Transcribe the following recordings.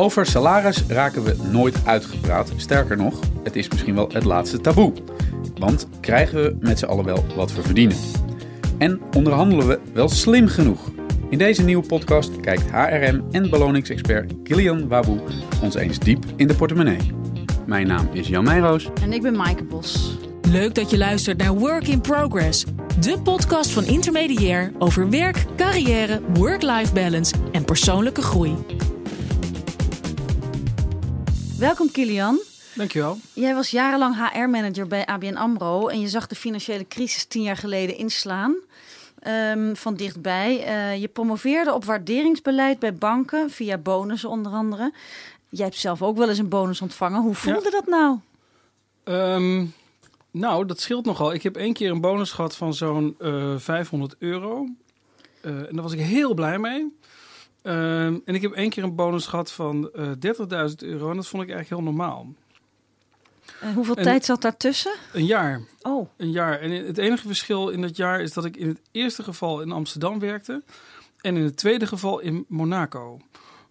Over salaris raken we nooit uitgepraat. Sterker nog, het is misschien wel het laatste taboe. Want krijgen we met z'n allen wel wat we verdienen? En onderhandelen we wel slim genoeg? In deze nieuwe podcast kijkt HRM en beloningsexpert Kilian Waboe ons eens diep in de portemonnee. Mijn naam is Jan Meijroos. En ik ben Maaike Bos. Leuk dat je luistert naar Work in Progress, de podcast van Intermediair over werk, carrière, work-life balance en persoonlijke groei. Welkom Kilian. Dankjewel. Jij was jarenlang HR-manager bij ABN AMRO en je zag de financiële crisis tien jaar geleden inslaan. Um, van dichtbij. Uh, je promoveerde op waarderingsbeleid bij banken via bonussen onder andere. Jij hebt zelf ook wel eens een bonus ontvangen. Hoe voelde Ja. dat nou? Ehm, nou, dat scheelt nogal. Ik heb één keer een bonus gehad van zo'n eh 500 euro. Eh, en daar was ik heel blij mee. Ehm, en ik heb één keer een bonus gehad van eh 30.000 euro. En dat vond ik eigenlijk heel normaal. En hoeveel En- tijd zat daartussen? Een jaar. Oh, Een jaar. En het enige verschil in dat jaar is dat ik in het eerste geval in Amsterdam werkte. En in het tweede geval in Monaco.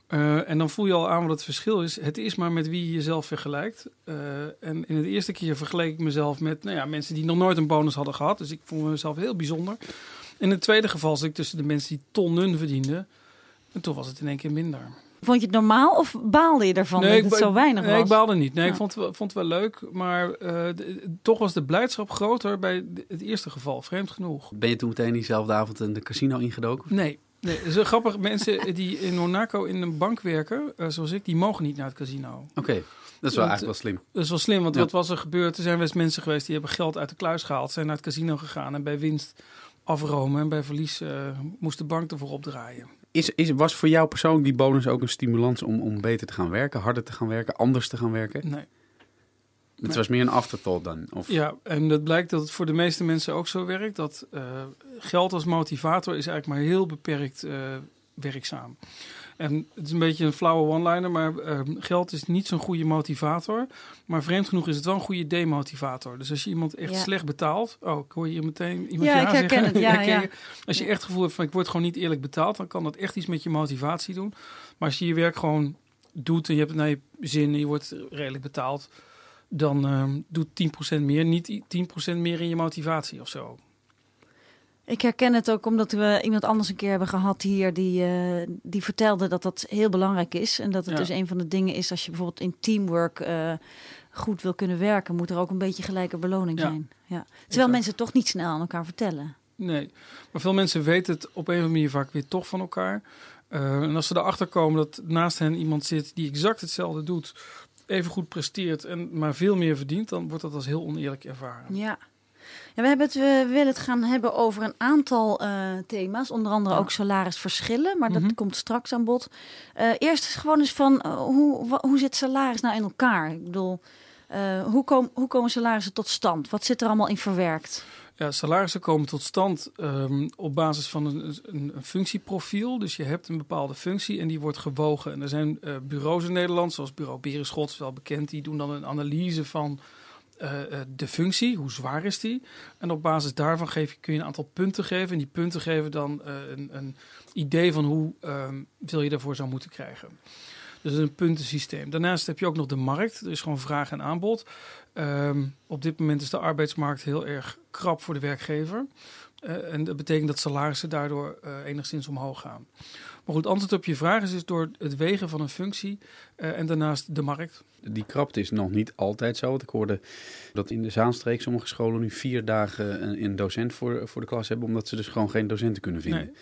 Eh, en dan voel je al aan wat het verschil is. Het is maar met wie je jezelf vergelijkt. Eh, en in het eerste keer vergeleek ik mezelf met nou ja, mensen die nog nooit een bonus hadden gehad. Dus ik vond mezelf heel bijzonder. In het tweede geval zat ik tussen de mensen die tonnen verdienden. En toen was het in één keer minder. vond je het normaal of baalde je ervan dat ik het zo weinig nee, was? ik baalde niet. Nee, Ja. ik vond het, wel, vond het wel leuk. Maar eh, de- toch was de blijdschap groter bij het eerste geval. Vreemd genoeg. Ben je toen meteen diezelfde avond in de casino ingedoken? Nee. Nee, het is wel grappig. Mensen die in Monaco in een bank werken, eh, zoals ik, die mogen niet naar het casino. Oké, dat is wel Want, eigenlijk wel slim. Dat is wel slim, want Ja. wat was er gebeurd? Er zijn wel eens mensen geweest die hebben geld uit de kluis gehaald, zijn naar het casino gegaan en bij winst afromen en bij verlies eh, moest de bank ervoor opdraaien. Is, is, was voor jou persoonlijk die bonus ook een stimulans om, om beter te gaan werken, harder te gaan werken, anders te gaan werken? Nee. Het Nee. was meer een afterthought dan? Of, Ja, en het blijkt dat het voor de meeste mensen ook zo werkt. Dat eh, geld als motivator is eigenlijk maar heel beperkt eh, werkzaam. En het is een beetje een flauwe one-liner, maar eh, geld is niet zo'n goede motivator. Maar vreemd genoeg is het wel een goede demotivator. Dus als je iemand echt Ja. slecht betaalt... Oh, ik hoor hier meteen iemand Ja, ik herken zeggen. het, ja, ja. Als je Ja. echt het gevoel hebt van ik word gewoon niet eerlijk betaald... dan kan dat echt iets met je motivatie doen. Maar als je je werk gewoon doet en je hebt naar je zin... en je wordt redelijk betaald dan ehm doet 10% meer, niet i- 10% meer in je motivatie of zo. Ik herken het ook omdat we iemand anders een keer hebben gehad hier die, eh, die vertelde dat dat heel belangrijk is. En dat het Ja. dus een van de dingen is als je bijvoorbeeld in teamwork eh, goed wil kunnen werken, moet er ook een beetje gelijke beloning Ja. zijn. Ja. Terwijl mensen toch niet snel aan elkaar vertellen. Nee, maar veel mensen weten het op een of andere manier vaak weer toch van elkaar. Eh, en als ze erachter komen dat naast hen iemand zit die exact hetzelfde doet, even goed presteert en maar veel meer verdient, dan wordt dat als heel oneerlijk ervaren. Ja. Ja, we, hebben het, we willen het gaan hebben over een aantal eh, thema's, onder andere Ja. ook salarisverschillen, maar dat Mhm. komt straks aan bod. Eh, eerst is gewoon eens van, eh, hoe, hoe zit salaris nou in elkaar? Ik bedoel, hoe, kom, hoe komen salarissen tot stand? Wat zit er allemaal in verwerkt? Ja, salarissen komen tot stand ehm, op basis van een, een, een functieprofiel. Dus je hebt een bepaalde functie en die wordt gewogen. En er zijn bureaus in Nederland, zoals bureau Berenschot, is wel bekend. Die doen dan een analyse van eh, eh, de functie, hoe zwaar is die. En op basis daarvan geef kun je een aantal punten geven. En die punten geven dan eh, een, een idee van hoe ehm, veel je daarvoor zou moeten krijgen. Dus een puntensysteem. Daarnaast heb je ook nog de markt. Er is gewoon vraag en aanbod. Ehm, op dit moment is de arbeidsmarkt heel erg krap voor de werkgever. Eh, en dat betekent dat salarissen daardoor eh, enigszins omhoog gaan. Maar goed, antwoord op je vraag is dus door het wegen van een functie eh, en daarnaast de markt. Die krapte is nog niet altijd zo. Want ik hoorde dat in de Zaanstreek sommige scholen nu vier dagen een, een docent voor, voor de klas hebben, omdat ze dus gewoon geen docenten kunnen vinden.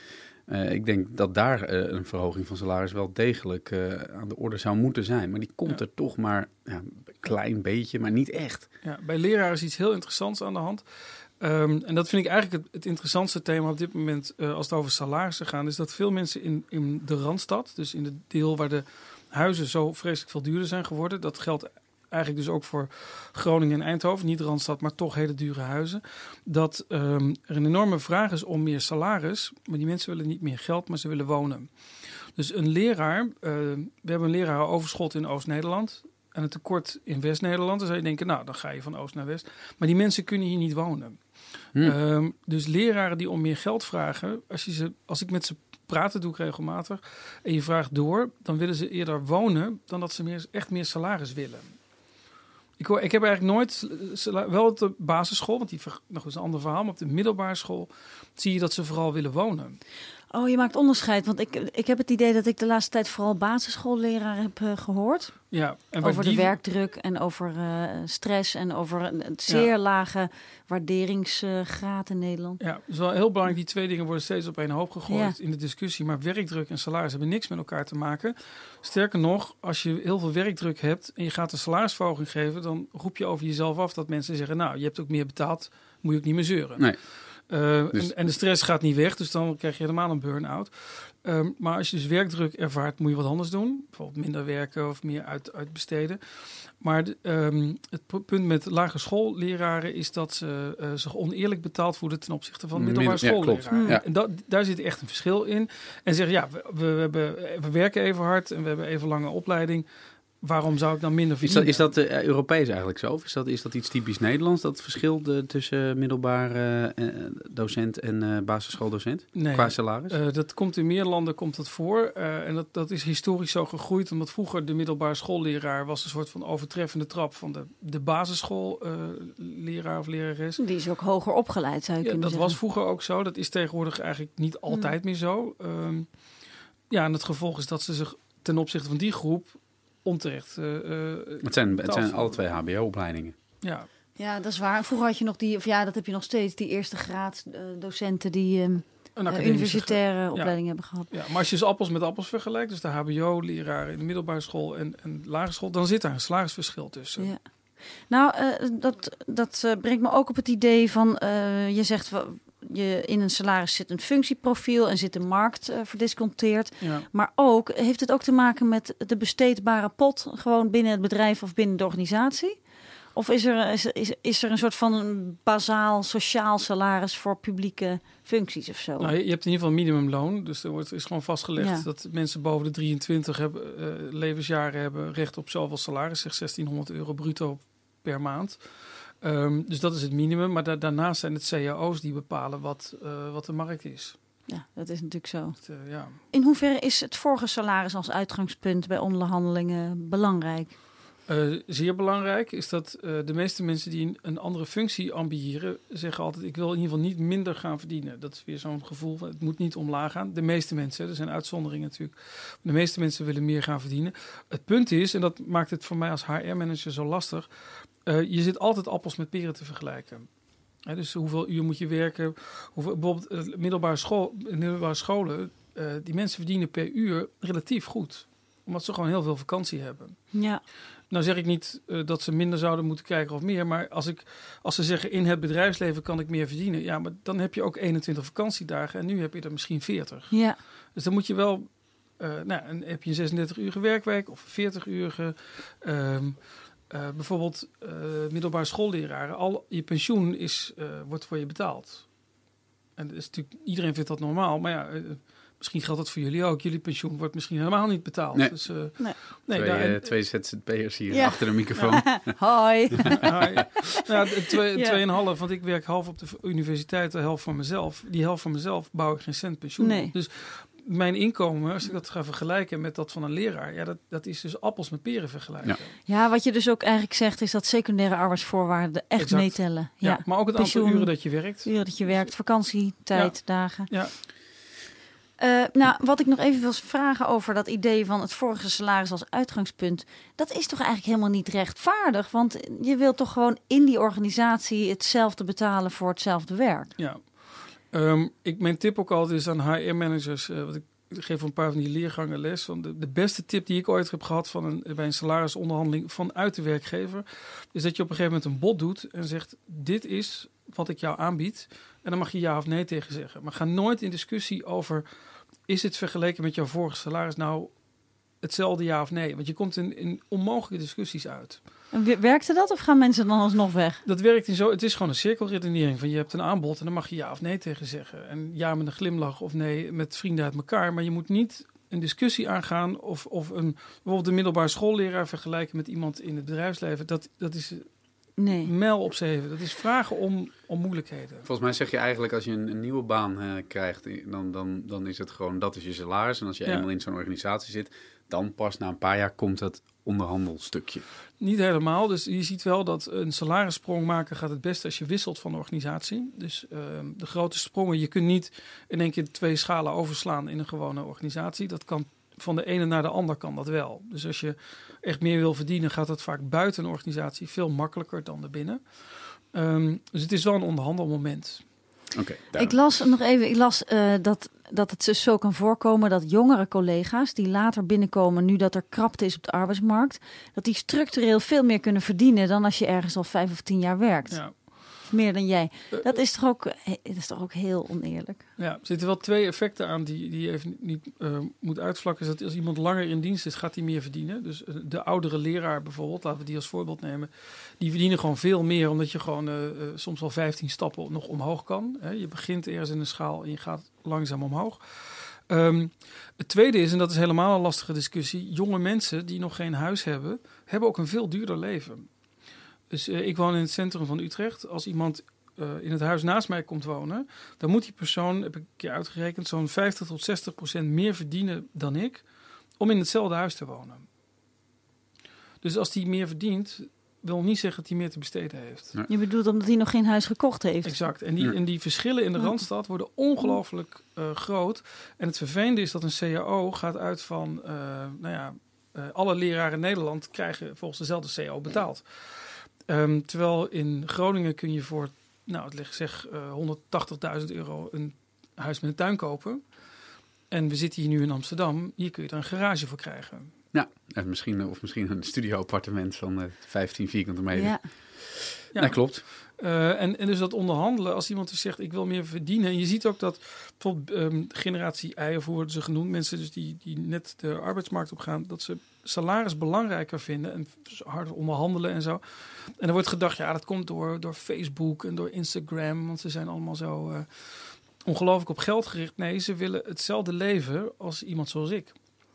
Ik denk dat daar een verhoging van salaris wel degelijk aan de orde zou moeten zijn. Maar die komt Ja. er toch maar ja, een klein beetje, maar niet echt. Ja, bij leraren is iets heel interessants aan de hand. Ehm, en dat vind ik eigenlijk het, het interessantste thema op dit moment eh, als het over salarissen gaat. Is dat veel mensen in, in de Randstad, dus in het deel waar de huizen zo vreselijk veel duurder zijn geworden. Dat geldt eigenlijk dus ook voor Groningen en Eindhoven. Niet Randstad, maar toch hele dure huizen. Dat ehm, er een enorme vraag is om meer salaris. Maar die mensen willen niet meer geld, maar ze willen wonen. Dus een leraar, eh, we hebben een lerarenoverschot in Oost-Nederland en een tekort in West-Nederland. Dan zou je denken, nou, dan ga je van Oost naar West. Maar die mensen kunnen hier niet wonen. Hm. Ehm, dus leraren die om meer geld vragen, als, je ze, als ik met ze praten doe ik regelmatig, en je vraagt door, dan willen ze eerder wonen dan dat ze meer, echt meer salaris willen. Ik, hoor, ik heb eigenlijk nooit, sala- wel op de basisschool, want die nog eens een ander verhaal, maar op de middelbare school zie je dat ze vooral willen wonen. Oh, je maakt onderscheid. Want ik, ik heb het idee dat ik de laatste tijd vooral basisschoolleraren heb eh, gehoord. Ja, en over die- de werkdruk en over eh, stress en over een een zeer lage waarderingsgraad in Nederland. Ja, het is wel heel belangrijk. Die twee dingen worden steeds op één hoop gegooid Ja. in de discussie. Maar werkdruk en salaris hebben niks met elkaar te maken. Sterker nog, als je heel veel werkdruk hebt en je gaat een salarisverhoging geven, dan roep je over jezelf af dat mensen zeggen: Nou, je hebt ook meer betaald, moet je ook niet meer zeuren. Nee. Uh, Dus- en, en de stress gaat niet weg, dus dan krijg je helemaal een burn-out. Um, maar als je dus werkdruk ervaart, moet je wat anders doen. Bijvoorbeeld minder werken of meer uit, uitbesteden. Maar de, um, het punt met lagere schoolleraren is dat ze uh, zich oneerlijk betaald voelen ten opzichte van middelbare schoolleraren. Ja. En dat, daar zit echt een verschil in. En zeggen, ja, we, we, hebben, we werken even hard en we hebben even lange opleiding. Waarom zou ik dan minder Is dat, verdienen? is dat uh, Europees eigenlijk zo? Of is dat, is dat iets typisch Nederlands, dat verschil de, tussen middelbare uh, docent en uh, basisschooldocent? Nee. Qua salaris? Uh, dat komt in meer landen komt dat voor. Uh, en dat, dat is historisch zo gegroeid. Omdat vroeger de middelbare schoolleraar was een soort van overtreffende trap van de, de basisschoolleraar of lerares. Die is ook hoger opgeleid, zou je Ja, kunnen dat zeggen. was vroeger ook zo. Dat is tegenwoordig eigenlijk niet altijd meer zo. Um, ja, en het gevolg is dat ze zich ten opzichte van die groep onterecht. Uh, het zijn, het zijn alle twee HBO-opleidingen. Ja. ja, dat is waar. Vroeger had je nog die, of ja, dat heb je nog steeds, die eerste graad uh, docenten die um, uh, universitaire ja. opleiding hebben gehad. Ja, maar als je dus appels met appels vergelijkt, dus de HBO-leraren in de middelbare school en, en lagere school, dan zit daar een salarisverschil tussen. Ja. Nou, uh, dat, dat uh, brengt me ook op het idee van, uh, je zegt je in een salaris zit een functieprofiel en zit de markt uh, verdisconteerd. Ja. Maar ook heeft het ook te maken met de besteedbare pot gewoon binnen het bedrijf of binnen de organisatie? Of is er, is, is, is er een soort van een bazaal sociaal salaris voor publieke functies of zo? Nou, je hebt in ieder geval minimumloon. Dus er wordt, is gewoon vastgelegd Ja. dat mensen boven de 23 hebben, uh, levensjaren hebben recht op zoveel salaris. Zeg 1600 euro bruto per maand. Um, dus dat is het minimum. Maar da daarnaast zijn het cao's die bepalen wat, uh, wat de markt is. Ja, dat is natuurlijk zo. Uh, ja. In hoeverre is het vorige salaris als uitgangspunt bij onderhandelingen belangrijk? Uh, zeer belangrijk is dat uh, de meeste mensen die een, een, andere functie ambiëren, zeggen altijd: Ik wil in ieder geval niet minder gaan verdienen. Dat is weer zo'n gevoel van het moet niet omlaag gaan. De meeste mensen, er zijn uitzonderingen natuurlijk, de meeste mensen willen meer gaan verdienen. Het punt is, en dat maakt het voor mij als HR-manager zo lastig, uh, je zit altijd appels met peren te vergelijken. He, dus hoeveel uur moet je werken? Hoeveel, bijvoorbeeld middelbare, school, middelbare scholen, die mensen verdienen per uur relatief goed omdat ze gewoon heel veel vakantie hebben. Ja. Nou zeg ik niet uh, dat ze minder zouden moeten krijgen of meer. Maar als, ik, als ze zeggen in het bedrijfsleven kan ik meer verdienen. Ja, maar dan heb je ook 21 vakantiedagen. En nu heb je er misschien 40. Ja. Dus dan moet je wel... Uh, nou, en heb je een 36 uur werkweek of 40 uur... Uh, bijvoorbeeld uh, middelbare schoolleraren. Al je pensioen is, uh, wordt voor je betaald. En dat is natuurlijk, iedereen vindt dat normaal. Maar ja... Misschien geldt dat voor jullie ook. Jullie pensioen wordt misschien helemaal niet betaald. Nee. Dus, uh, nee. nee twee, daar, uh, twee ZZP'ers hier ja. achter de microfoon. Hoi. ja, twee, ja. tweeënhalf, want ik werk half op de universiteit, de helft van mezelf. Die helft van mezelf bouw ik geen cent pensioen. Nee. Dus mijn inkomen, als ik dat ga vergelijken met dat van een leraar, ja, dat, dat is dus appels met peren vergelijken. Ja. ja, wat je dus ook eigenlijk zegt, is dat secundaire arbeidsvoorwaarden echt exact. meetellen. Ja. Ja. maar ook het Pensioen, aantal uren dat je werkt. Uren dat je werkt, vakantietijd, dagen. Ja. Uh, nou, wat ik nog even wil vragen over dat idee van het vorige salaris als uitgangspunt. Dat is toch eigenlijk helemaal niet rechtvaardig? Want je wilt toch gewoon in die organisatie hetzelfde betalen voor hetzelfde werk? Ja. Um, ik, mijn tip ook altijd is aan HR-managers. Wat ik, geef een paar van die leergangen les. De beste tip die ik ooit heb gehad van een, bij een salarisonderhandeling vanuit de werkgever. Is dat je op een gegeven moment een bod doet en zegt: Dit is wat ik jou aanbied. En dan mag je ja of nee tegen zeggen. Maar ga nooit in discussie over is het vergeleken met jouw vorige salaris nou hetzelfde ja of nee? Want je komt in, in onmogelijke discussies uit. En werkte dat of gaan mensen dan alsnog weg? Dat werkt in zo. Het is gewoon een cirkelredenering. Van je hebt een aanbod en dan mag je ja of nee tegen zeggen. En ja met een glimlach of nee met vrienden uit elkaar. Maar je moet niet een discussie aangaan of, of een bijvoorbeeld een middelbare schoolleraar vergelijken met iemand in het bedrijfsleven. Dat, dat is Nee. mijl op zeven. Dat is vragen om, om moeilijkheden. Volgens mij zeg je eigenlijk als je een, een nieuwe baan eh, krijgt, dan, dan, dan is het gewoon dat is je salaris. En als je Ja. eenmaal in zo'n organisatie zit, dan pas na een paar jaar komt het onderhandelstukje. Niet helemaal. Dus je ziet wel dat een salarissprong maken gaat het beste als je wisselt van organisatie. Dus ehm, de grote sprongen, je kunt niet in één keer twee schalen overslaan in een gewone organisatie. Dat kan van de ene naar de ander kan dat wel. Dus als je echt meer wil verdienen, gaat dat vaak buiten een organisatie veel makkelijker dan erbinnen. Ehm dus het is wel een onderhandelmoment. Oké, Ik las nog even, ik las eh, dat, dat het dus zo kan voorkomen dat jongere collega's die later binnenkomen, nu dat er krapte is op de arbeidsmarkt, dat die structureel veel meer kunnen verdienen dan als je ergens al vijf of tien jaar werkt. Ja. Of meer dan jij. Eh, Dat is toch ook, eh, dat is toch ook heel oneerlijk. Ja, er zitten wel twee effecten aan die, die je even niet eh, moet uitvlakken. Is dat als iemand langer in dienst is, gaat hij meer verdienen. Dus eh, de oudere leraar bijvoorbeeld, laten we die als voorbeeld nemen. Die verdienen gewoon veel meer, omdat je gewoon eh, eh, soms wel 15 stappen nog omhoog kan. Hè. Je begint ergens in een schaal en je gaat langzaam omhoog. Ehm, het tweede is, en dat is helemaal een lastige discussie. Jonge mensen die nog geen huis hebben, hebben ook een veel duurder leven. Dus eh, ik woon in het centrum van Utrecht. Als iemand eh, in het huis naast mij komt wonen, dan moet die persoon, heb ik een keer uitgerekend, zo'n 50 tot 60 procent meer verdienen dan ik om in hetzelfde huis te wonen. Dus als die meer verdient, wil niet zeggen dat hij meer te besteden heeft. Je bedoelt omdat hij nog geen huis gekocht heeft. Exact. En die, Ja. en die verschillen in de. Randstad worden ongelooflijk eh, groot. En het vervelende is dat een CAO gaat uit van, eh, nou ja, eh, alle leraren in Nederland krijgen volgens dezelfde CAO betaald. Ehm, terwijl in Groningen kun je voor, nou, het ligt zeg eh 180.000 euro een huis met een tuin kopen. En we zitten hier nu in Amsterdam. Hier kun je er een garage voor krijgen. Ja, en misschien, of misschien een studio-appartement van eh 15 vierkante meter. Ja. Ja. Nee, klopt. Eh, en, en dus dat onderhandelen, als iemand dus zegt ik wil meer verdienen. En je ziet ook dat bijvoorbeeld ehm, generatie I, of hoe worden ze genoemd, mensen dus die, die net de arbeidsmarkt op gaan, dat ze salaris belangrijker vinden en harder onderhandelen en zo. En er wordt gedacht, ja, dat komt door, door Facebook en door Instagram, want ze zijn allemaal zo eh, ongelooflijk op geld gericht. Nee, ze willen hetzelfde leven als iemand zoals ik.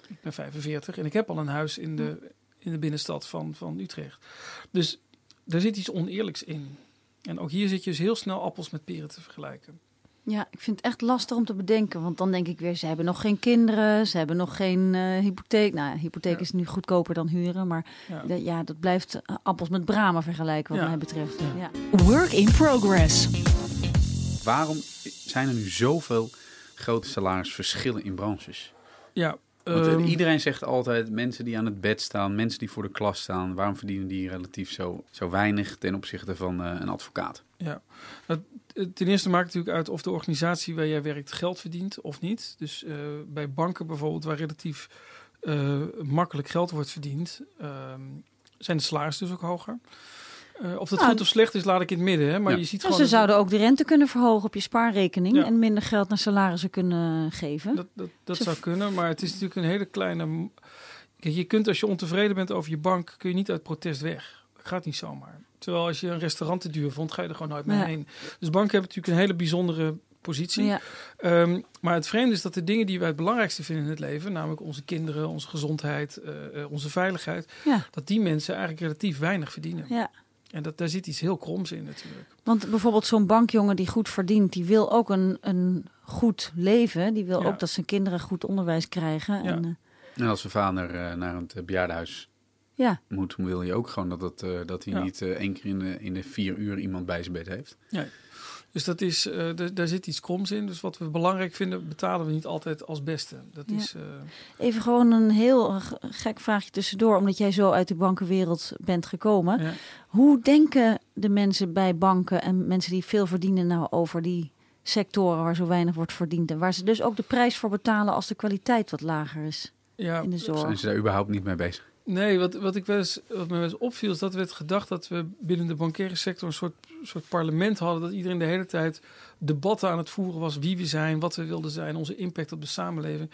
Ik ben 45 en ik heb al een huis in de, in de binnenstad van, van Utrecht. Dus er zit iets oneerlijks in. En ook hier zit je dus heel snel appels met peren te vergelijken. Ja, ik vind het echt lastig om te bedenken. Want dan denk ik weer, ze hebben nog geen kinderen, ze hebben nog geen eh, hypotheek. Nou, hypotheek Ja. is nu goedkoper dan huren. Maar Ja. dat- ja, dat blijft eh, appels met bramen vergelijken wat Ja. mij betreft. Ja. Ja. Work in progress. Waarom zijn er nu zoveel grote salarisverschillen in branches? Ja, Want eh, ehm, iedereen zegt altijd, mensen die aan het bed staan, mensen die voor de klas staan, waarom verdienen die relatief zo, zo weinig ten opzichte van eh, een advocaat? ja. Het- het- ten eerste maakt het natuurlijk uit of de organisatie waar jij werkt geld verdient of niet. Dus eh, bij banken bijvoorbeeld, waar relatief eh, makkelijk geld wordt verdiend, ehm, zijn de salarissen dus ook hoger. Eh, of dat Nou, goed of slecht is, laat ik in het midden. Hè? Maar Ja. je ziet gewoon... ze dat- zouden ook de rente kunnen verhogen op je spaarrekening Ja. en minder geld naar salarissen kunnen geven. Dat, dat, dat Ze- zou kunnen, maar het is natuurlijk een hele kleine. Kijk, je kunt als je ontevreden bent over je bank, kun je niet uit protest weg. Dat gaat niet zomaar. Terwijl als je een restaurant te duur vond, ga je er gewoon nooit meer Ja. heen. Dus banken hebben natuurlijk een hele bijzondere positie. ja. Ehm, maar het vreemde is dat de dingen die wij het belangrijkste vinden in het leven, namelijk onze kinderen, onze gezondheid, eh, eh, onze veiligheid, Ja. dat die mensen eigenlijk relatief weinig verdienen. ja. En dat, daar zit iets heel kroms in natuurlijk. Want bijvoorbeeld zo'n bankjongen die goed verdient, die wil ook een, een goed leven. Die wil Ja. ook dat zijn kinderen goed onderwijs krijgen. Ja. En, eh, En als zijn vader eh, naar het eh, bejaardenhuis ja. moet, wil je ook gewoon dat, het, eh, dat hij Ja. niet eh, één keer in de, in de vier uur iemand bij zijn bed heeft. Dus dat is, eh, daar zit iets kroms in. Dus wat we belangrijk vinden, betalen we niet altijd als beste. Dat Ja. is. eh, Even gewoon een heel gek vraagje tussendoor, omdat jij zo uit de bankenwereld bent gekomen. ja. Hoe denken de mensen bij banken en mensen die veel verdienen nou over die sectoren waar zo weinig wordt verdiend en waar ze dus ook de prijs voor betalen als de kwaliteit wat lager is Ja, in de Zijn zorg? ze daar überhaupt niet mee bezig? Nee, wat, wat, ik wel eens, wat me wel eens opviel is dat werd gedacht dat we binnen de bankaire sector een soort, soort parlement hadden. Dat iedereen de hele tijd debatten aan het voeren was wie we zijn, wat we wilden zijn, onze impact op de samenleving.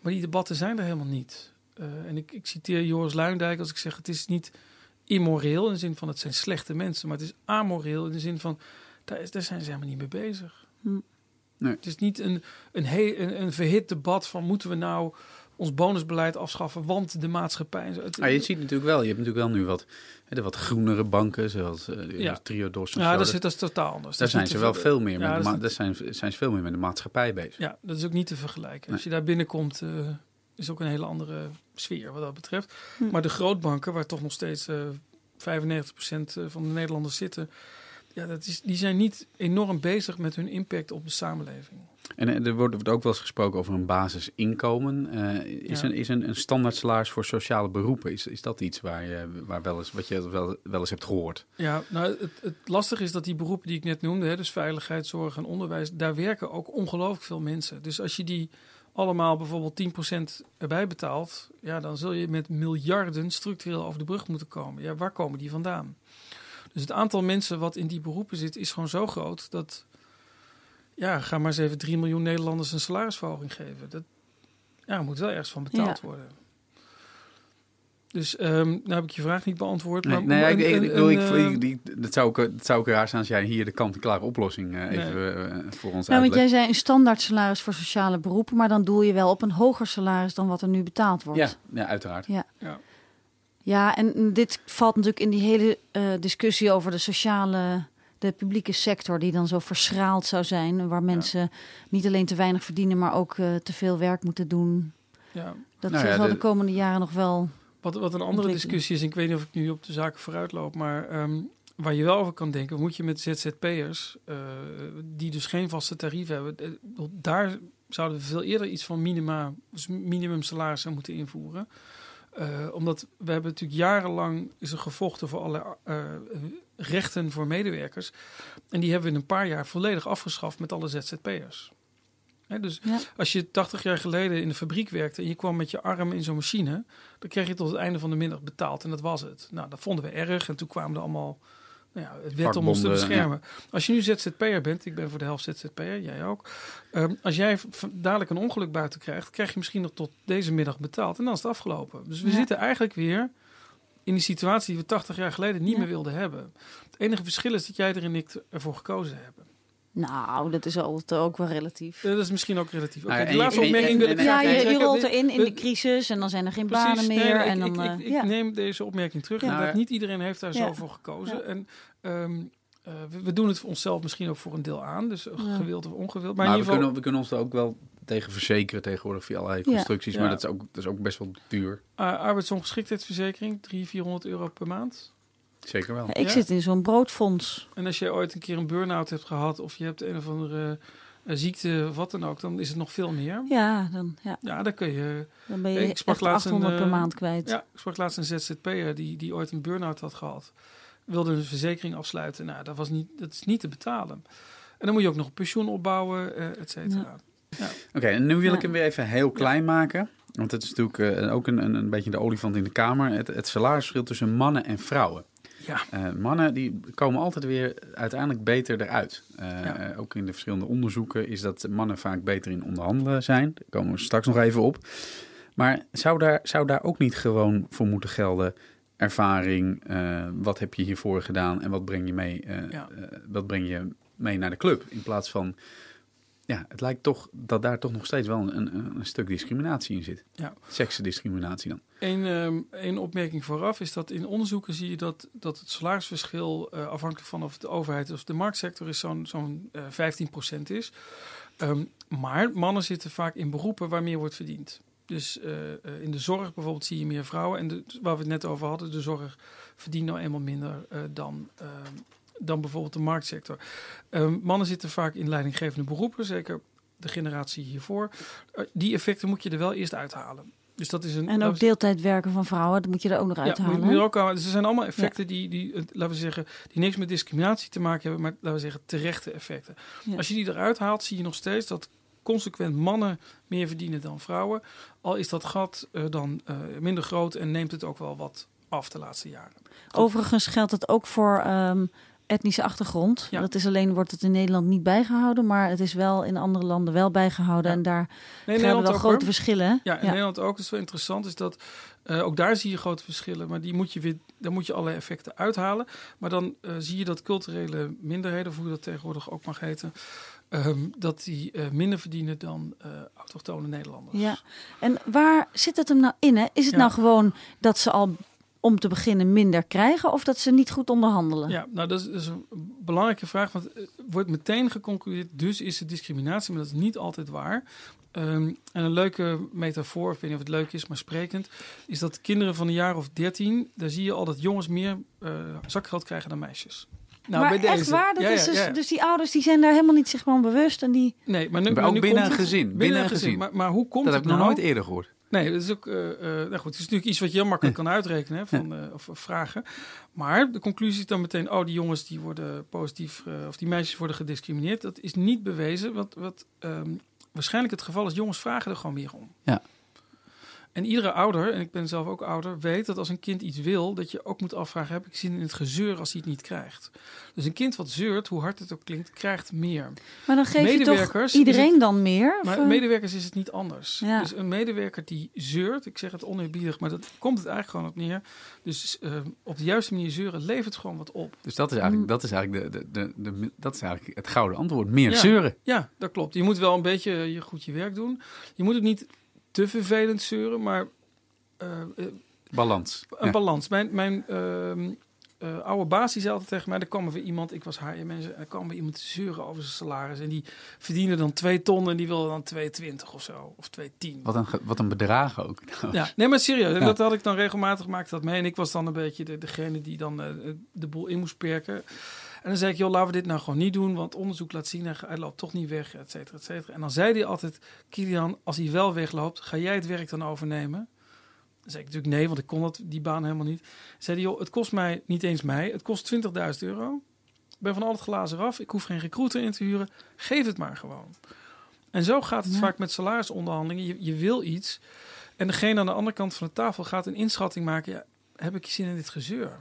Maar die debatten zijn er helemaal niet. Eh, en ik, ik citeer Joris Luindijk als ik zeg het is niet immoreel in de zin van het zijn slechte mensen, maar het is amoreel in de zin van daar, is, daar zijn ze helemaal niet mee bezig. Hm. Nee. Het is niet een, een, he, een, een verhit debat van moeten we nou ons bonusbeleid afschaffen, want de maatschappij... Het- Ah, je ziet natuurlijk wel, je hebt natuurlijk wel nu wat, hè, de wat groenere banken, zoals uh, Ja. Triodos of ja, dat, is, dat is totaal anders. daar zijn ze wel veel meer Ja, met de daar zijn, zijn ze veel meer met de maatschappij bezig. Ja, dat is ook niet te vergelijken. Als je daar binnenkomt, eh, is ook een hele andere sfeer wat dat betreft. Hm. Maar de grootbanken, waar toch nog steeds eh 95% van de Nederlanders zitten, ja, dat is, die zijn niet enorm bezig met hun impact op de samenleving. En eh, er wordt, wordt ook wel eens gesproken over een basisinkomen. Eh, is Ja. een, is een, een standaard salaris voor sociale beroepen, is, is dat iets waar je, waar wel eens, wat je wel, wel eens hebt gehoord? Ja, nou, het, het lastige is dat die beroepen die ik net noemde, hè, dus veiligheid, zorg en onderwijs, daar werken ook ongelooflijk veel mensen. Dus als je die allemaal bijvoorbeeld 10% erbij betaalt, ja, dan zul je met miljarden structureel over de brug moeten komen. Ja, waar komen die vandaan? Dus het aantal mensen wat in die beroepen zit, is gewoon zo groot dat, ja, ga maar eens even 3 miljoen Nederlanders een salarisverhoging geven. Dat ja, moet wel ergens van betaald Ja. worden. Dus ehm nou heb ik je vraag niet beantwoord. Nee, maar nee, ik, een- ik, een- ik, bedoel, ik, een, ik- ik- dat, zou ook, dat zou ook raar zijn als jij hier de kant-en-klare oplossing eh, Nee. even eh, voor ons Nou, want uitlegt. jij zei een standaard salaris voor sociale beroepen, maar dan doel je wel op een hoger salaris dan wat er nu betaald wordt. Ja, ja, uiteraard. Ja. Ja. Ja, en dit valt natuurlijk in die hele eh, discussie over de sociale, de publieke sector, die dan zo verschraald zou zijn, waar mensen niet alleen te weinig verdienen, maar ook eh, te veel werk moeten doen. ja. Dat Nou ja, zal de, de- komende jaren nog wel. Wat, wat een andere discussie is, en ik weet niet of ik nu op de zaken vooruit loop, maar ehm, waar je wel over kan denken, moet je met ZZP'ers, eh die dus geen vaste tarief hebben, daar zouden we veel eerder iets van minima, dus minimum salarissen moeten invoeren. Eh, omdat we hebben natuurlijk jarenlang is er gevochten voor alle eh, rechten voor medewerkers. En die hebben we in een paar jaar volledig afgeschaft met alle ZZP'ers. Dus Ja. als je 80 jaar geleden in de fabriek werkte en je kwam met je arm in zo'n machine, dan kreeg je tot het einde van de middag betaald en dat was het. Nou, dat vonden we erg en toen kwamen er allemaal nou ja, het wet om ons te beschermen. Als je nu ZZP'er bent, ik ben voor de helft ZZP'er, jij ook. Ehm, als jij dadelijk een ongeluk buiten krijgt, krijg je misschien nog tot deze middag betaald en dan is het afgelopen. Dus we Ja. zitten eigenlijk weer in die situatie die we 80 jaar geleden niet Ja. meer wilden hebben. Het enige verschil is dat jij er en ik ervoor gekozen hebben. Nou, dat is altijd ook wel relatief. Dat is misschien ook relatief. Oké, Nou ja, de laatste opmerking wil ik Ja, je, je rolt erin in de crisis en dan zijn er geen Precies, banen meer. nee, en ik, dan, ik, eh, ik, ja. ik neem deze opmerking terug. Ja. Inderdaad, niet iedereen heeft daar Ja. zo voor gekozen. Ja. En ehm, eh, we, we doen het voor onszelf misschien ook voor een deel aan. Dus eh, gewild of ongewild. Maar Maar in we, ieder geval... kunnen, we kunnen ons er ook wel tegen verzekeren tegenwoordig via allerlei constructies. Ja. Maar dat is, ook, dat is ook best wel duur. Uh, arbeidsongeschiktheidsverzekering, 300, 400 euro per maand. Zeker wel. Ja, ik Ja. zit in zo'n broodfonds. En als je ooit een keer een burn-out hebt gehad... of je hebt een of andere eh, ziekte of wat dan ook... dan is het nog veel meer. Ja, dan, ja, Ja, dan kun je... dan ben je Ik sprak echt laatst een, 800 per eh, maand kwijt. Ja, ik sprak laatst een ZZP'er die, die ooit een burn-out had gehad. Wilde een verzekering afsluiten. Nou, dat, was niet, dat is niet te betalen. En dan moet je ook nog een pensioen opbouwen, eh et cetera. Oké, en nu wil Ja. ik hem weer even heel klein maken. Want het is natuurlijk eh, ook een, een, een beetje de olifant in de kamer. Het, het salarisverschil tussen mannen en vrouwen. Ja. Eh, mannen die komen altijd weer uiteindelijk beter eruit. Eh, Ja. ook in de verschillende onderzoeken is dat mannen vaak beter in onderhandelen zijn. Daar komen we straks nog even op. Maar zou daar, zou daar ook niet gewoon voor moeten gelden? Ervaring, eh, wat heb je hiervoor gedaan en wat breng je mee, Ja. wat breng je mee naar de club? In plaats van, ja, het lijkt toch dat daar toch nog steeds wel een, een, een stuk discriminatie in zit. Ja. Seksendiscriminatie dan. Een, ehm, een opmerking vooraf is dat in onderzoeken zie je dat, dat het salarisverschil eh, afhankelijk van of de overheid of de marktsector is zo'n zo'n eh 15% is. Ehm, maar mannen zitten vaak in beroepen waar meer wordt verdiend. Dus eh, eh, in de zorg bijvoorbeeld zie je meer vrouwen. En de, waar we het net over hadden, de zorg verdient nou eenmaal minder eh, dan, ehm, dan bijvoorbeeld de marktsector. Ehm, mannen zitten vaak in leidinggevende beroepen, zeker de generatie hiervoor. Eh, die effecten moet je er wel eerst uithalen. Dus dat is een, En ook deeltijd werken van vrouwen, dat moet je er ook nog ja, uithalen. moet, moet je er ook aan. Dus er zijn allemaal effecten die, die, eh, laten we zeggen, die niks met discriminatie te maken hebben, maar laten we zeggen terechte effecten. Ja. Als je die eruit haalt, zie je nog steeds dat consequent mannen meer verdienen dan vrouwen. Al is dat gat eh, dan minder groot en neemt het ook wel wat af de laatste jaren. Overigens geldt het ook voor ehm, etnische achtergrond. Ja. Dat is alleen, wordt het in Nederland niet bijgehouden, maar het is wel in andere landen wel bijgehouden. Ja. En daar Nee, zijn wel ook, grote hoor. verschillen. Ja, in Nederland ook. Dat is wel interessant. Is dat eh, ook daar zie je grote verschillen, maar die moet je weer, daar moet je allerlei effecten uithalen. Maar dan eh, zie je dat culturele minderheden, of hoe dat tegenwoordig ook mag heten, ehm, dat die eh, minder verdienen dan eh autochtone Nederlanders. Ja. En waar zit het hem nou in? Hè? Is het Ja. nou gewoon dat ze al om te beginnen minder krijgen of dat ze niet goed onderhandelen? Ja, nou dat is, een belangrijke vraag, want er wordt meteen geconcludeerd, dus is het discriminatie, maar dat is niet altijd waar. Ehm, en een leuke metafoor, ik weet niet of het leuk is, maar sprekend, is dat kinderen van een jaar of 13, daar zie je al dat jongens meer eh, zakgeld krijgen dan meisjes. Nou, maar echt waar? Dat Ja, is dus, ja, ja. dus die ouders die zijn daar helemaal niet zich van bewust. En die, Nee, maar nu, Maar ook nu binnen een het- gezin, binnen een een gezin. Maar, maar hoe komt Dat het heb ik nog nou? nooit eerder gehoord. Nee, dat is ook. eh, eh, nou goed, het is natuurlijk iets wat je heel makkelijk kan uitrekenen hè, van, eh, of, of vragen. Maar de conclusie is dan meteen: oh, die jongens die worden positief, of die meisjes worden gediscrimineerd. Dat is niet bewezen. Wat, wat ehm, waarschijnlijk het geval is: jongens vragen er gewoon meer om. Ja. En iedere ouder, en ik ben zelf ook ouder, weet dat als een kind iets wil, dat je ook moet afvragen: heb ik zin in het gezeur als hij het niet krijgt? Dus een kind wat zeurt, hoe hard het ook klinkt, krijgt meer. maar dan geef je toch iedereen het- dan meer? Maar eh? medewerkers is het niet anders. Ja. Dus een medewerker die zeurt, ik zeg het oneerbiedig, maar dat komt het eigenlijk gewoon op neer. Dus eh, op de juiste manier zeuren levert gewoon wat op. Dus dat is eigenlijk, dat is eigenlijk, de, de, de, de- dat is eigenlijk het gouden antwoord. Meer Ja. zeuren. Ja, dat klopt. Je moet wel een beetje je goed je werk doen. Je moet ook niet te vervelend zeuren, maar eh, Balans. een Ja. balans. Mijn, mijn ehm, eh, oude baas die zei altijd tegen mij, er kwam er weer iemand, ik was HR-manager, en er kwam weer iemand te zeuren over zijn salaris. En die verdiende dan 2 ton en die wilde dan 2,20 of zo, of 2,10. Wat een, wat een bedrag ook. Ja, nee, maar serieus. En Ja. dat had ik dan regelmatig gemaakt dat mee. En ik was dan een beetje de, degene die dan de boel in moest perken. En dan zei ik, joh, laten we dit nou gewoon niet doen, want onderzoek laat zien, hij, loopt toch niet weg, et cetera, et cetera. En dan zei hij altijd, Kilian, als hij wel wegloopt, ga jij het werk dan overnemen? Dan zei ik natuurlijk nee, want ik kon dat, die baan helemaal niet. Zei hij, joh, het kost mij, niet eens mij, het kost 20.000 euro. Ik ben van al het glazen af, ik hoef geen recruiter in te huren, geef het maar gewoon. En zo gaat het Ja. vaak met salarisonderhandelingen. Je, je wil iets en degene aan de andere kant van de tafel gaat een inschatting maken. Ja, heb ik zin in dit gezeur?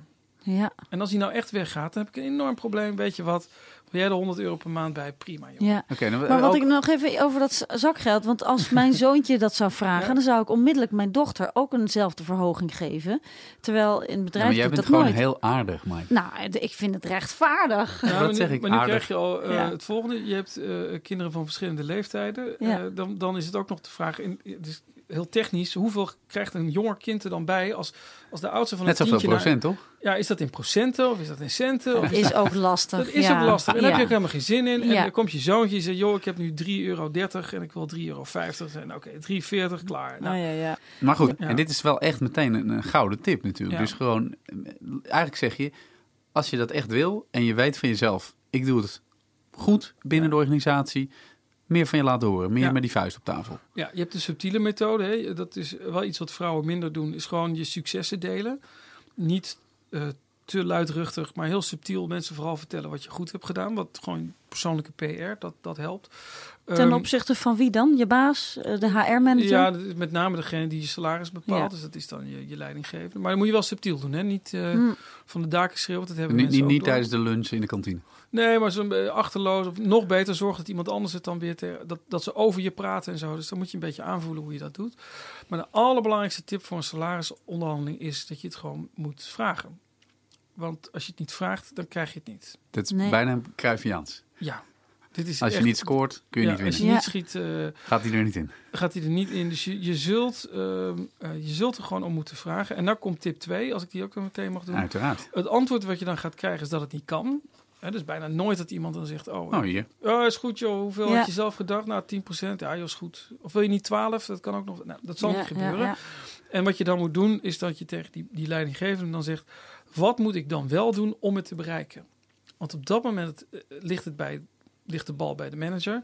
Ja, En als hij nou echt weggaat, dan heb ik een enorm probleem. Weet je wat? Wil jij er 100 euro per maand bij? Prima, joh. ja. Oké, nou, Maar wat ook- ik nog even over dat zakgeld. Want als mijn zoontje dat zou vragen, Ja. dan zou ik onmiddellijk mijn dochter ook eenzelfde verhoging geven. Terwijl in het Ja, bedrijf maar jij bent dat gewoon nooit. heel aardig, Mike. Nou, ik vind het rechtvaardig. Ja, Dat maar nu, zeg ik maar nu aardig. krijg je al eh, Ja. het volgende. Je hebt eh, kinderen van verschillende leeftijden. Ja. Eh, dan, dan is het ook nog de vraag, in, dus heel technisch, hoeveel krijgt een jonger kind er dan bij als, als de oudste van Net een zoveel tientje... naar- procent, toch? ja, is dat in procenten of is dat in centen? Of Dat is is ook lastig. Dat is ja. ook lastig. En daar heb je ook helemaal geen zin in. En Ja. dan komt je zoontje en zegt... joh, ik heb nu 3,30 euro en ik wil 3,50 euro. En oké, 3,40, klaar. Nou, Nou, ja, ja. Maar goed, Ja. en dit is wel echt meteen een, een gouden tip natuurlijk. Ja. Dus gewoon, eigenlijk zeg je, als je dat echt wil en je weet van jezelf, ik doe het goed binnen de organisatie, meer van je laten horen, meer Ja. met die vuist op tafel. Ja, je hebt de subtiele methode. Hè. Dat is wel iets wat vrouwen minder doen. Is gewoon je successen delen. Niet eh, te luidruchtig, maar heel subtiel mensen vooral vertellen wat je goed hebt gedaan. Wat gewoon persoonlijke PR, dat, dat helpt. Ten Ehm, opzichte van wie dan? Je baas, eh, de HR-manager? Ja, dat is met name degene die je salaris bepaalt. Ja. Dus dat is dan je, je leidinggevende. Maar dat moet je wel subtiel doen. Hè? Niet eh, Hm. van de daken schreeuwen. Dat hebben Niet, mensen niet, ook niet tijdens de lunch in de kantine. Nee, maar zo'n eh, achterloos of nog beter zorg dat iemand anders het dan weer dat, dat ze over je praten en zo. Dus dan moet je een beetje aanvoelen hoe je dat doet. Maar de allerbelangrijkste tip voor een salarisonderhandeling is dat je het gewoon moet vragen. Want als je het niet vraagt, dan krijg je het niet. Dat is Nee. bijna een Cruyffiaans. Ja, dit is Als je echt- niet scoort, kun je ja, niet Als winnen. je Ja. niet schiet, eh, Gaat hij er niet in. gaat hij er niet in. Dus je, je, zult, ehm, eh, je zult er gewoon om moeten vragen. En dan komt tip 2, als ik die ook meteen mag doen. Uiteraard. Het antwoord wat je dan gaat krijgen is dat het niet kan. Hè, dus bijna nooit dat iemand dan zegt: Oh, Oh, hier. Ja, is goed joh. Hoeveel Ja. had je zelf gedacht? Nou, 10%. Ja, joh, is goed. Of wil je niet 12? Dat kan ook nog. Nou, dat zal Ja, niet gebeuren. ja, ja. En wat je dan moet doen, is dat je tegen die, die leidinggevende dan zegt... Wat moet ik dan wel doen om het te bereiken? Want op dat moment eh, ligt, het bij, ligt de bal bij de manager.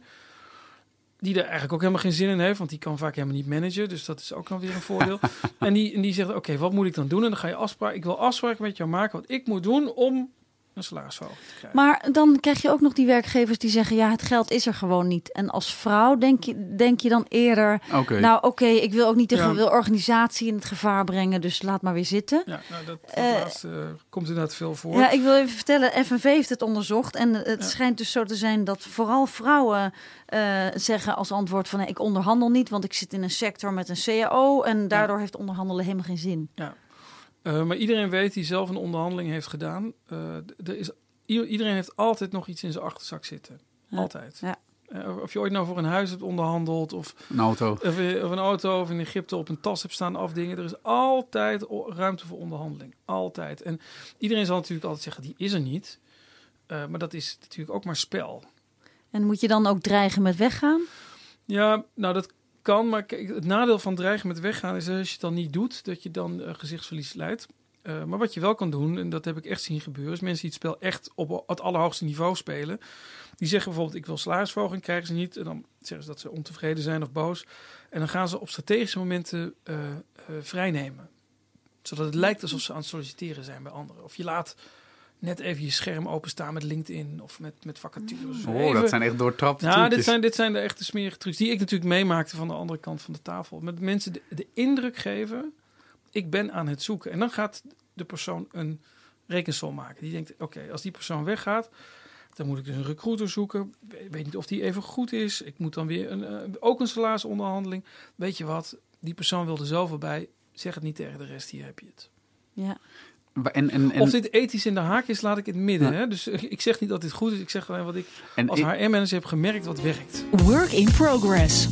Die er eigenlijk ook helemaal geen zin in heeft. Want die kan vaak helemaal niet managen. Dus dat is ook dan weer een voordeel. en, die, en die zegt, oké, wat moet ik dan doen? En dan ga je afspraken. Ik wil afspraken met jou maken wat ik moet doen om een salarisverhoging te krijgen. Maar dan krijg je ook nog die werkgevers die zeggen: ja, het geld is er gewoon niet. En als vrouw denk je, denk je dan eerder: Oké. nou, oké, ik wil ook niet de Ja. organisatie in het gevaar brengen, dus laat maar weer zitten. ja, nou, dat, dat Eh, laatste eh, komt inderdaad veel voor. Ja, ik wil even vertellen, FNV heeft het onderzocht. En het Ja. schijnt dus zo te zijn dat vooral vrouwen eh, zeggen als antwoord van... nee, ik onderhandel niet, want ik zit in een sector met een CAO... en daardoor heeft onderhandelen helemaal geen zin. Eh, maar iedereen weet die zelf een onderhandeling heeft gedaan. eh, er is, i- iedereen heeft altijd nog iets in zijn achterzak zitten. Ja. Altijd. Ja. Eh, of je ooit nou voor een huis hebt onderhandeld, of, Een auto. of, een auto, of in Egypte op een tas hebt staan afdingen. Er is altijd ruimte voor onderhandeling. Altijd. En iedereen zal natuurlijk altijd zeggen, die is er niet. Eh, maar dat is natuurlijk ook maar spel. En moet je dan ook dreigen met weggaan? Ja, nou dat kan, maar het nadeel van dreigen met weggaan is als je het dan niet doet, dat je dan eh, gezichtsverlies leidt. Eh, maar wat je wel kan doen, en dat heb ik echt zien gebeuren, is mensen die het spel echt op het allerhoogste niveau spelen. Die zeggen bijvoorbeeld, ik wil salarisverhoging, krijgen ze niet. En dan zeggen ze dat ze ontevreden zijn of boos. En dan gaan ze op strategische momenten eh, vrijnemen. Zodat het lijkt alsof ze aan het solliciteren zijn bij anderen. Of je laat net even je scherm openstaan met LinkedIn of met, met vacatures. Oh, Even- dat zijn echt doortrapte ja, trucjes. dit zijn, dit zijn de echte smerige trucs die ik natuurlijk meemaakte van de andere kant van de tafel. Met mensen de, de indruk geven, ik ben aan het zoeken. En dan gaat de persoon een rekensom maken. Die denkt, oké, als die persoon weggaat, dan moet ik dus een recruiter zoeken. Ik weet niet of die even goed is. Ik moet dan weer een, eh, ook een salarisonderhandeling. Weet je wat, die persoon wil er zoveel bij. Zeg het niet tegen de rest, hier heb je het. Ja. En, en, en, Of dit ethisch in de haak is, laat ik in het midden. Ja. Hè? Dus eh, ik zeg niet dat dit goed is. Ik zeg alleen wat ik en als HR-manager heb gemerkt wat werkt. Work in progress.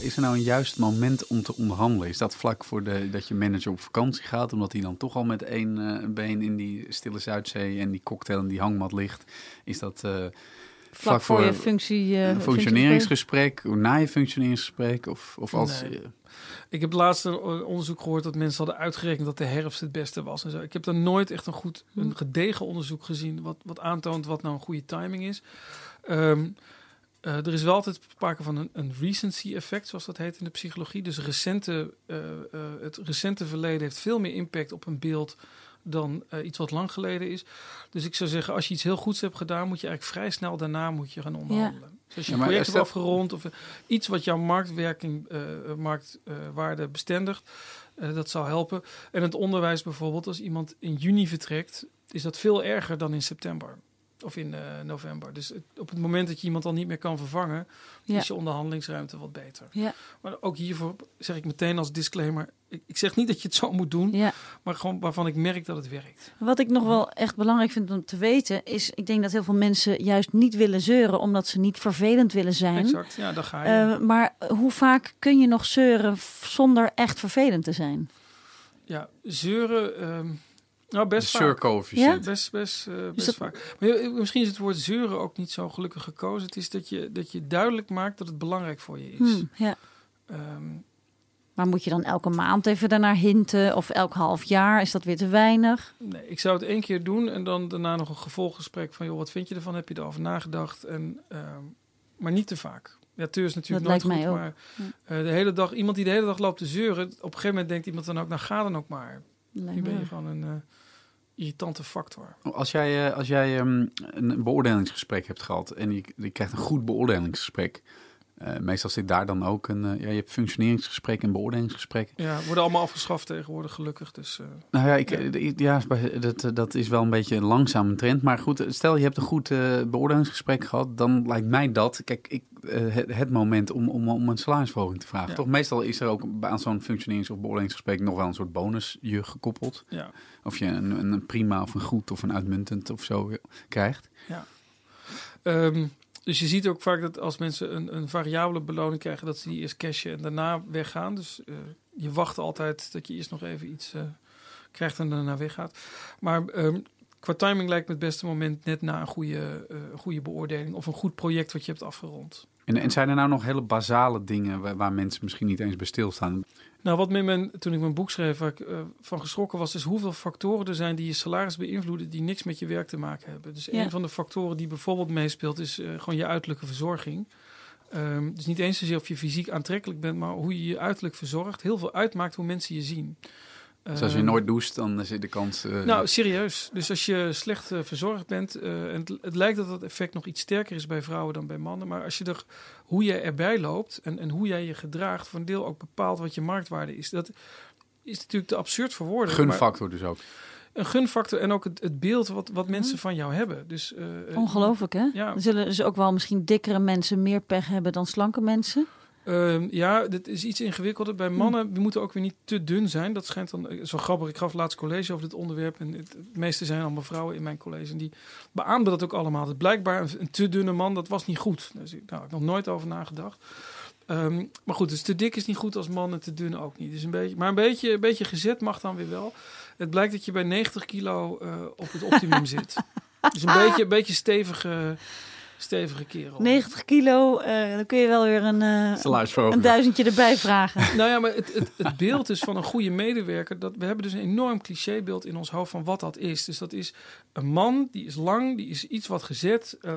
is er nou een juist moment om te onderhandelen? Is dat vlak voor de, dat je manager op vakantie gaat, omdat hij dan toch al met één eh, been in die stille Zuidzee en die cocktail en die hangmat ligt? Is dat eh, Vlak, voor, voor je functie... eh, een functioneringsgesprek, na je functioneringsgesprek? Of, of als, Nee. eh, Ik heb laatst een onderzoek gehoord dat mensen hadden uitgerekend dat de herfst het beste was. En zo. Ik heb daar nooit echt een goed, een gedegen onderzoek gezien wat, wat aantoont wat nou een goede timing is. Ehm, eh, er is wel altijd sprake van een, een recency effect, zoals dat heet in de psychologie. Dus recente, eh, eh, het recente verleden heeft veel meer impact op een beeld dan eh, iets wat lang geleden is. Dus ik zou zeggen, als je iets heel goeds hebt gedaan, moet je eigenlijk vrij snel daarna moet je gaan onderhandelen. Dus als je Ja, een maar project hebt afgerond of eh, iets wat jouw marktwerking, eh marktwaarde bestendigt, eh, dat zou helpen. En het onderwijs bijvoorbeeld, als iemand in juni vertrekt, is dat veel erger dan in september. Of in eh, november. Dus het- op het moment dat je iemand al niet meer kan vervangen, Ja. is je onderhandelingsruimte wat beter. Ja. Maar ook hiervoor zeg ik meteen als disclaimer: ik, ik zeg niet dat je het zo moet doen, Ja. maar gewoon waarvan ik merk dat het werkt. Wat ik nog wel echt belangrijk vind om te weten is, ik denk dat heel veel mensen juist niet willen zeuren omdat ze niet vervelend willen zijn. Exact, ja, daar ga je. Eh, maar hoe vaak kun je nog zeuren zonder echt vervelend te zijn? ja, zeuren. ehm, nou, de best vaak. surcoëfficiënt. Best, best, eh, best dat- vaak. Maar misschien is het woord zeuren ook niet zo gelukkig gekozen. Het is dat je, dat je duidelijk maakt dat het belangrijk voor je is. Hmm, ja. Ehm, Maar moet je dan elke maand even daarnaar hinten of elk half jaar? Is dat weer te weinig? nee, ik zou het één keer doen en dan daarna nog een gevolggesprek van... joh, wat vind je ervan? Heb je erover nagedacht? En, ehm, maar niet te vaak. Ja, teur is natuurlijk Dat nooit lijkt goed, mij ook. maar eh, de hele dag, iemand die de hele dag loopt te zeuren... op een gegeven moment denkt iemand dan ook, nou ga dan ook maar. Lijkt Nu ben je gewoon een eh, irritante factor. Als jij, eh, als jij ehm, een beoordelingsgesprek hebt gehad en je, je krijgt een goed beoordelingsgesprek, eh, meestal zit daar dan ook een, eh, ja, je hebt functioneringsgesprek en beoordelingsgesprek. Ja, worden allemaal afgeschaft tegenwoordig, gelukkig. Dus eh, Nou ja, ik, Ja. ja. dat, dat is wel een beetje een langzame trend. Maar goed, stel je hebt een goed beoordelingsgesprek gehad, dan lijkt mij dat, kijk, ik, het, het moment om, om, om een salarisverhoging te vragen. Ja. Toch? Meestal is er ook aan zo'n functionerings- of beoordelingsgesprek nog wel een soort bonus je gekoppeld. ja. Of je een, een prima of een goed of een uitmuntend of zo krijgt. Ehm, dus je ziet ook vaak dat als mensen een, een variabele beloning krijgen, dat ze die eerst cashen en daarna weggaan. Dus eh, je wacht altijd dat je eerst nog even iets eh, krijgt en daarna weggaat. Maar ehm, qua timing lijkt me het beste moment net na een goede, eh, goede beoordeling of een goed project wat je hebt afgerond. En, en zijn er nou nog hele basale dingen waar, waar mensen misschien niet eens bij stilstaan? Nou, wat mijn, toen ik mijn boek schreef, waar ik eh, van geschrokken was, is hoeveel factoren er zijn die je salaris beïnvloeden, die niks met je werk te maken hebben. Dus Ja. een van de factoren die bijvoorbeeld meespeelt, is eh, gewoon je uiterlijke verzorging. Ehm, dus niet eens zozeer of je fysiek aantrekkelijk bent, maar hoe je je uiterlijk verzorgt. Heel veel uitmaakt hoe mensen je zien. Dus als je Ehm, nooit doucht, dan is de kans... eh, Nou, serieus. Dus als je slecht eh, verzorgd bent, eh, en het, het lijkt dat dat effect nog iets sterker is bij vrouwen dan bij mannen. Maar als je er, hoe je erbij loopt en, en hoe jij je gedraagt, voor een deel ook bepaalt wat je marktwaarde is. Dat is natuurlijk te absurd voor woorden. maar gunfactor dus ook. Een gunfactor en ook het, het beeld wat, wat mensen van jou hebben. Dus, Ongelooflijk, hè? Ja. Zullen dus ook wel misschien dikkere mensen meer pech hebben dan slanke mensen. Ehm, ja, dit is iets ingewikkelder. Bij mannen we moeten ook weer niet te dun zijn. Dat schijnt dan eh, zo grappig. Ik gaf laatst college over dit onderwerp. En het, het meeste zijn allemaal vrouwen in mijn college. En die beaamden dat ook allemaal. Dat blijkbaar een, een te dunne man, dat was niet goed. Dus ik, nou, ik heb nog nooit over nagedacht. Ehm, maar goed, dus te dik is niet goed als man en te dun ook niet. Dus een beetje, maar een beetje, een beetje gezet mag dan weer wel. Het blijkt dat je bij 90 kilo eh, op het optimum zit. Dus een beetje, een beetje stevige, stevige kerel. 90 kilo, eh, dan kun je wel weer een, eh, een duizendje erbij vragen. Nou ja, maar het, het, het beeld is van een goede medewerker. Dat, we hebben dus een enorm clichébeeld in ons hoofd van wat dat is. Dus dat is een man, die is lang, die is iets wat gezet. eh,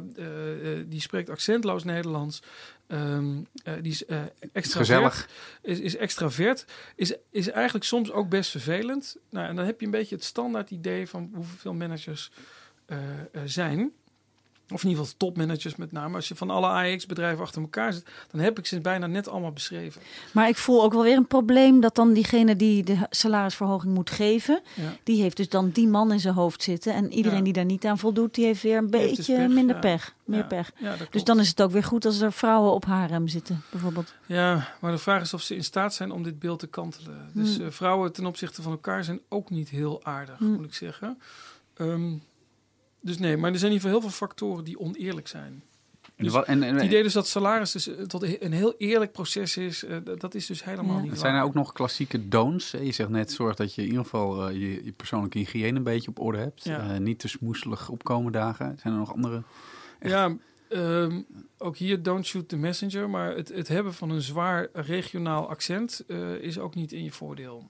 die spreekt accentloos Nederlands. ehm, eh, die is eh extra Gezellig. is, is extravert, is, is eigenlijk soms ook best vervelend. Nou, en dan heb je een beetje het standaard idee van hoeveel managers eh, er zijn. Of in ieder geval topmanagers met name. Als je van alle AX-bedrijven achter elkaar zit, dan heb ik ze bijna net allemaal beschreven. Maar ik voel ook wel weer een probleem dat dan diegene die de salarisverhoging moet geven, Ja. die heeft dus dan die man in zijn hoofd zitten. En iedereen Ja. die daar niet aan voldoet, die heeft weer een heeft dus beetje pech, minder ja. pech. Meer pech. Dus dan is het ook weer goed als er vrouwen op harem zitten, bijvoorbeeld. Ja, maar de vraag is of ze in staat zijn om dit beeld te kantelen. Dus Hmm. eh, vrouwen ten opzichte van elkaar zijn ook niet heel aardig, Hmm. moet ik zeggen. Ehm, dus nee, maar er zijn in ieder geval heel veel factoren die oneerlijk zijn. Dus en, en, Het idee dus dat salaris dus eh, tot een heel eerlijk proces is, eh, dat- is dus helemaal Ja. niet zijn er ook nog klassieke don'ts? Je zegt net, zorg dat je in ieder geval eh, je, je persoonlijke hygiëne een beetje op orde hebt. Ja. Eh, niet te smoeselig opkomen dagen. Zijn er nog andere? Ja, ehm, ook hier don't shoot the messenger. Maar het, het hebben van een zwaar regionaal accent eh, is ook niet in je voordeel.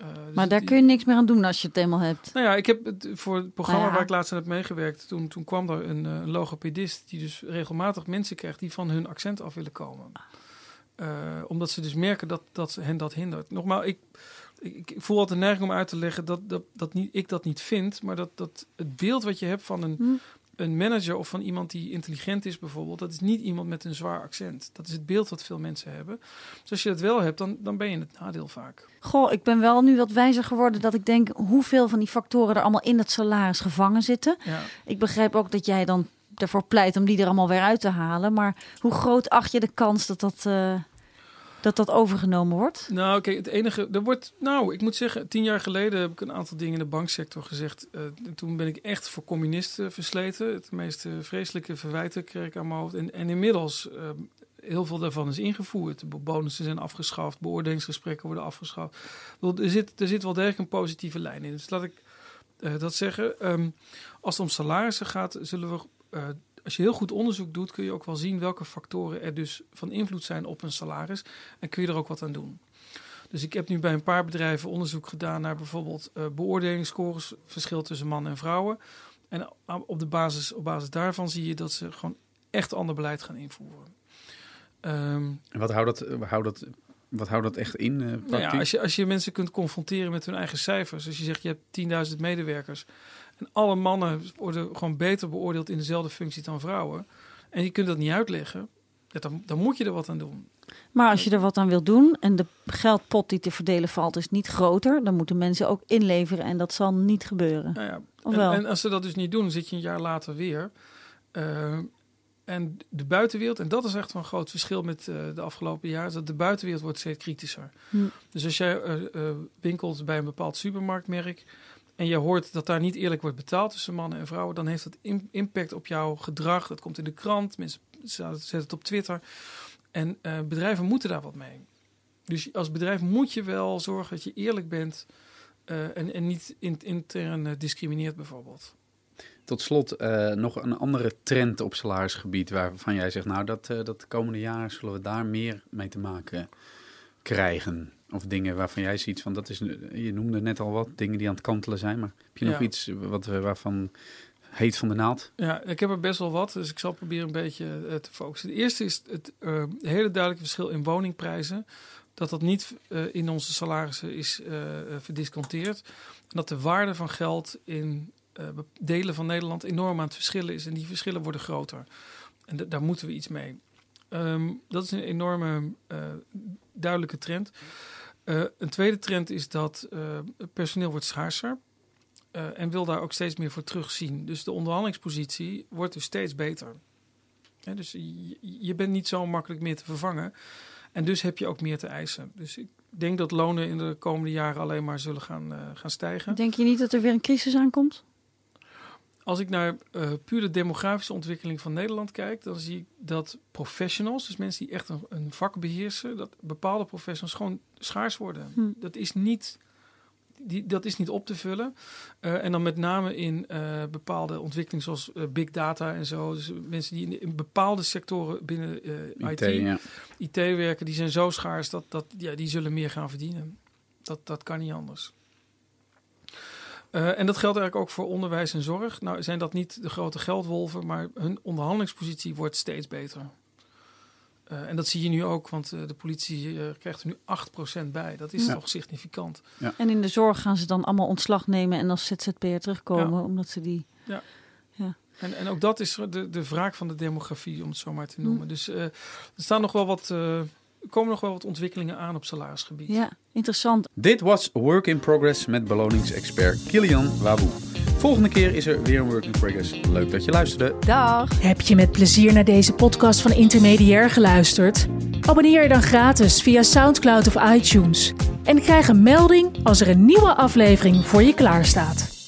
Eh, dus Maar daar die- kun je niks meer aan doen als je het eenmaal hebt. Nou ja, ik heb het voor het programma Nou ja. waar ik laatst aan heb meegewerkt, toen, toen kwam er een, eh, een logopedist die dus regelmatig mensen krijgt die van hun accent af willen komen. Eh, omdat ze dus merken dat, dat hen dat hindert. Nogmaals, ik, ik, ik voel altijd de neiging om uit te leggen dat, dat, dat niet, ik dat niet vind, maar dat, dat het beeld wat je hebt van een, Hm. Een manager of van iemand die intelligent is bijvoorbeeld, dat is niet iemand met een zwaar accent. Dat is het beeld wat veel mensen hebben. Dus als je dat wel hebt, dan, dan ben je in het nadeel vaak. Goh, ik ben wel nu wat wijzer geworden dat ik denk hoeveel van die factoren er allemaal in het salaris gevangen zitten. Ja. Ik begrijp ook dat jij dan ervoor pleit om die er allemaal weer uit te halen. Maar hoe groot acht je de kans dat dat, eh, dat, dat overgenomen wordt? Nou, kijk, het enige, er wordt, nou, ik moet zeggen, tien jaar geleden heb ik een aantal dingen in de banksector gezegd. Eh, toen ben ik echt voor communisten versleten. Het meest eh, vreselijke verwijten kreeg ik aan mijn hoofd. En, en inmiddels, eh, heel veel daarvan is ingevoerd. De bonussen zijn afgeschaft, beoordelingsgesprekken worden afgeschaft. Er zit, er zit wel degelijk een positieve lijn in. Dus laat ik eh, dat zeggen. Ehm, als het om salarissen gaat, zullen we. Als je heel goed onderzoek doet, kun je ook wel zien welke factoren er dus van invloed zijn op een salaris. En kun je er ook wat aan doen. Dus ik heb nu bij een paar bedrijven onderzoek gedaan naar bijvoorbeeld eh beoordelingsscores, verschil tussen mannen en vrouwen. En op, de basis, op basis daarvan zie je dat ze gewoon echt ander beleid gaan invoeren. Ehm, En wat houdt dat, houdt dat, wat houdt dat echt in? eh nou praktisch? ja, als, je, als je mensen kunt confronteren met hun eigen cijfers. Als je zegt je hebt 10.000 medewerkers. En alle mannen worden gewoon beter beoordeeld in dezelfde functie dan vrouwen. En je kunt dat niet uitleggen. ja, dan, dan moet je er wat aan doen. Maar als je er wat aan wil doen en de geldpot die te verdelen valt is niet groter, dan moeten mensen ook inleveren en dat zal niet gebeuren. Nou ja, en als ze dat dus niet doen, zit je een jaar later weer. Eh, en de buitenwereld, en dat is echt wel een groot verschil met eh, de afgelopen jaren, dat de buitenwereld wordt steeds kritischer. Hm. Dus als jij eh, eh, winkelt bij een bepaald supermarktmerk en je hoort dat daar niet eerlijk wordt betaald tussen mannen en vrouwen, dan heeft dat im- impact op jouw gedrag. Dat komt in de krant, mensen zetten het op Twitter. En bedrijven moeten daar wat mee. Dus als bedrijf moet je wel zorgen dat je eerlijk bent en, en niet in, intern discrimineert bijvoorbeeld. Tot slot eh, nog een andere trend op salarisgebied waarvan jij zegt, nou dat, eh, dat de komende jaren zullen we daar meer mee te maken krijgen. Of dingen waarvan jij ziet van, dat is, je noemde net al wat, dingen die aan het kantelen zijn, maar heb je nog iets wat, eh, waarvan heet van de naald? Ja, ik heb er best wel wat, dus ik zal proberen een beetje te focussen. De eerste is het hele duidelijke verschil in woningprijzen. dat dat niet uh, in onze salarissen is verdisconteerd. En dat de waarde van geld in delen van Nederland enorm aan het verschillen is. En die verschillen worden groter. En daar moeten we iets mee. Um, dat is een enorme duidelijke trend. een tweede trend is dat personeel wordt schaarser. en wil daar ook steeds meer voor terugzien. Dus de onderhandelingspositie wordt dus steeds beter. dus je, bent niet zo makkelijk meer te vervangen. En dus heb je ook meer te eisen. Dus ik denk dat lonen in de komende jaren alleen maar zullen gaan, uh, gaan stijgen. Denk je niet dat er weer een crisis aankomt? Als ik naar uh, puur de demografische ontwikkeling van Nederland kijk, dan zie ik dat professionals, dus mensen die echt een, een vak beheersen, dat bepaalde professionals gewoon schaars worden. Hm. Dat is niet die, dat is niet op te vullen. Uh, en dan met name in uh, bepaalde ontwikkelingen zoals uh, big data en zo. Dus mensen die in, in bepaalde sectoren binnen IT, IT, ja. IT, werken, die zijn zo schaars dat, dat ja, die zullen meer gaan verdienen. Dat, dat kan niet anders. En dat geldt eigenlijk ook voor onderwijs en zorg. Nou zijn dat niet de grote geldwolven, maar hun onderhandelingspositie wordt steeds beter. Uh, en dat zie je nu ook, want uh, de politie uh, krijgt er nu 8% bij. Dat is ja. toch significant. Ja. En in de zorg gaan ze dan allemaal ontslag nemen en als ZZP'er terugkomen, ja. omdat ze die... Ja. ja. En, en ook dat is de, de wraak van de demografie, om het zo maar te noemen. Hm. Dus er staan nog wel wat... er komen nog wel wat ontwikkelingen aan op salarisgebied. Ja, interessant. Dit was Work in Progress met beloningsexpert Kilian Waboe. Volgende keer is er weer een Work in Progress. Leuk dat je luisterde. Dag. Heb je met plezier naar deze podcast van Intermediair geluisterd? Abonneer je dan gratis via SoundCloud of iTunes. En krijg een melding als er een nieuwe aflevering voor je klaarstaat.